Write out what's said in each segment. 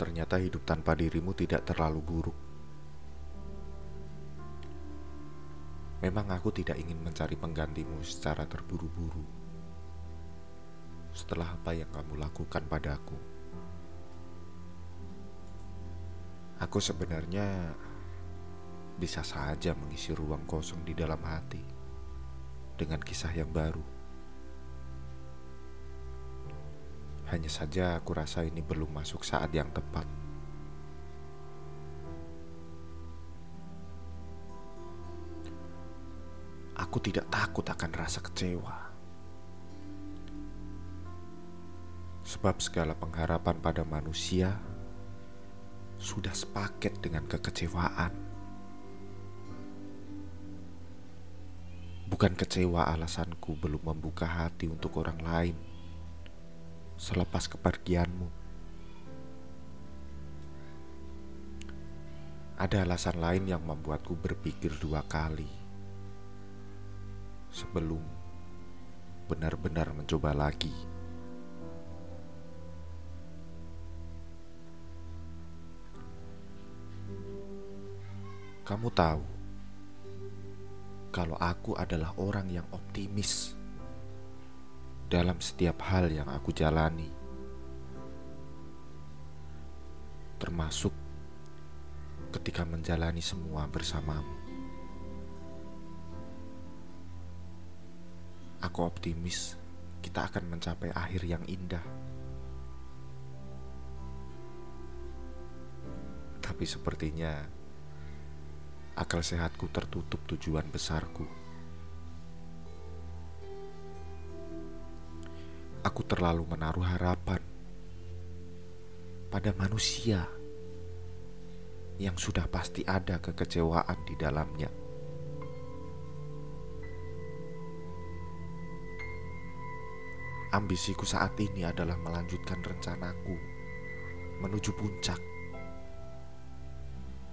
ternyata hidup tanpa dirimu tidak terlalu buruk. Memang aku tidak ingin mencari penggantimu secara terburu-buru. Setelah apa yang kamu lakukan padaku, aku sebenarnya bisa saja mengisi ruang kosong di dalam hati dengan kisah yang baru. Hanya saja aku rasa ini belum masuk saat yang tepat. Aku tidak takut akan rasa kecewa. Sebab segala pengharapan pada manusia sudah sepaket dengan kekecewaan. Bukan kecewa alasanku belum membuka hati untuk orang lain selepas kepergianmu. Ada alasan lain yang membuatku berpikir dua kali sebelum benar-benar mencoba lagi. Kamu tahu, kalau aku adalah orang yang optimis dalam setiap hal yang aku jalani, termasuk ketika menjalani semua bersamamu. Aku optimis kita akan mencapai akhir yang indah. Tapi sepertinya akal sehatku tertutup tujuan besarku. Aku terlalu menaruh harapan pada manusia yang sudah pasti ada kekecewaan di dalamnya. Ambisiku saat ini adalah melanjutkan rencanaku menuju puncak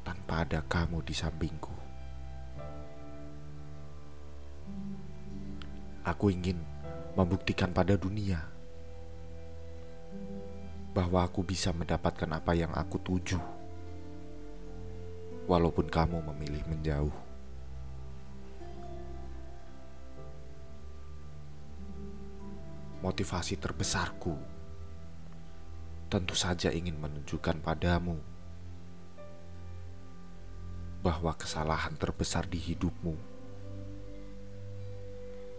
tanpa ada kamu di sampingku. Aku ingin membuktikan pada dunia bahwa aku bisa mendapatkan apa yang aku tuju, walaupun kamu memilih menjauh. Motivasi terbesarku tentu saja ingin menunjukkan padamu bahwa kesalahan terbesar di hidupmu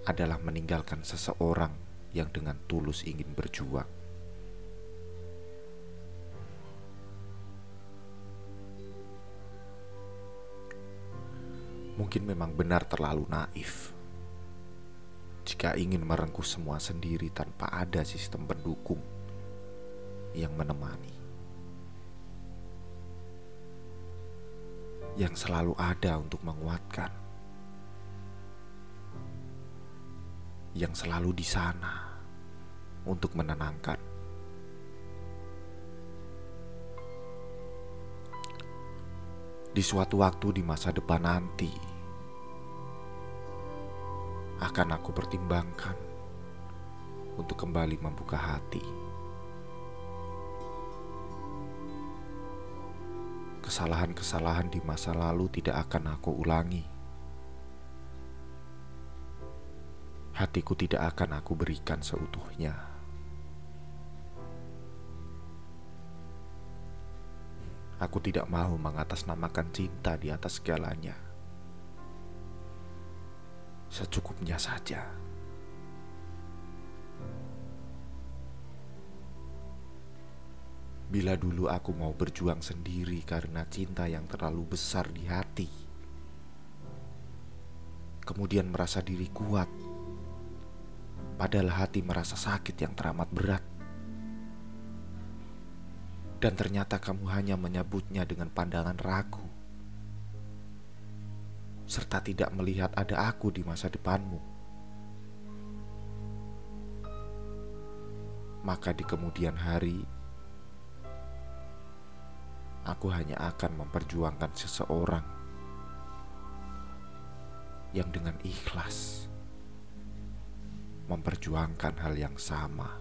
adalah meninggalkan seseorang yang dengan tulus ingin berjuang. Mungkin memang benar terlalu naif jika ingin merengkuh semua sendiri tanpa ada sistem pendukung yang menemani. Yang selalu ada untuk menguatkan. Yang selalu di sana untuk menenangkan. Di suatu waktu di masa depan nanti, akan aku pertimbangkan untuk kembali membuka hati. Kesalahan-kesalahan di masa lalu tidak akan aku ulangi. Hatiku tidak akan aku berikan seutuhnya. Aku tidak mau mengatasnamakan cinta di atas segalanya secukupnya saja. Bila dulu aku mau berjuang sendiri karena cinta yang terlalu besar di hati, kemudian merasa diri kuat, padahal hati merasa sakit yang teramat berat, dan ternyata kamu hanya menyebutnya dengan pandangan ragu serta tidak melihat ada aku di masa depanmu. Maka di kemudian hari, aku hanya akan memperjuangkan seseorang yang dengan ikhlas memperjuangkan hal yang sama.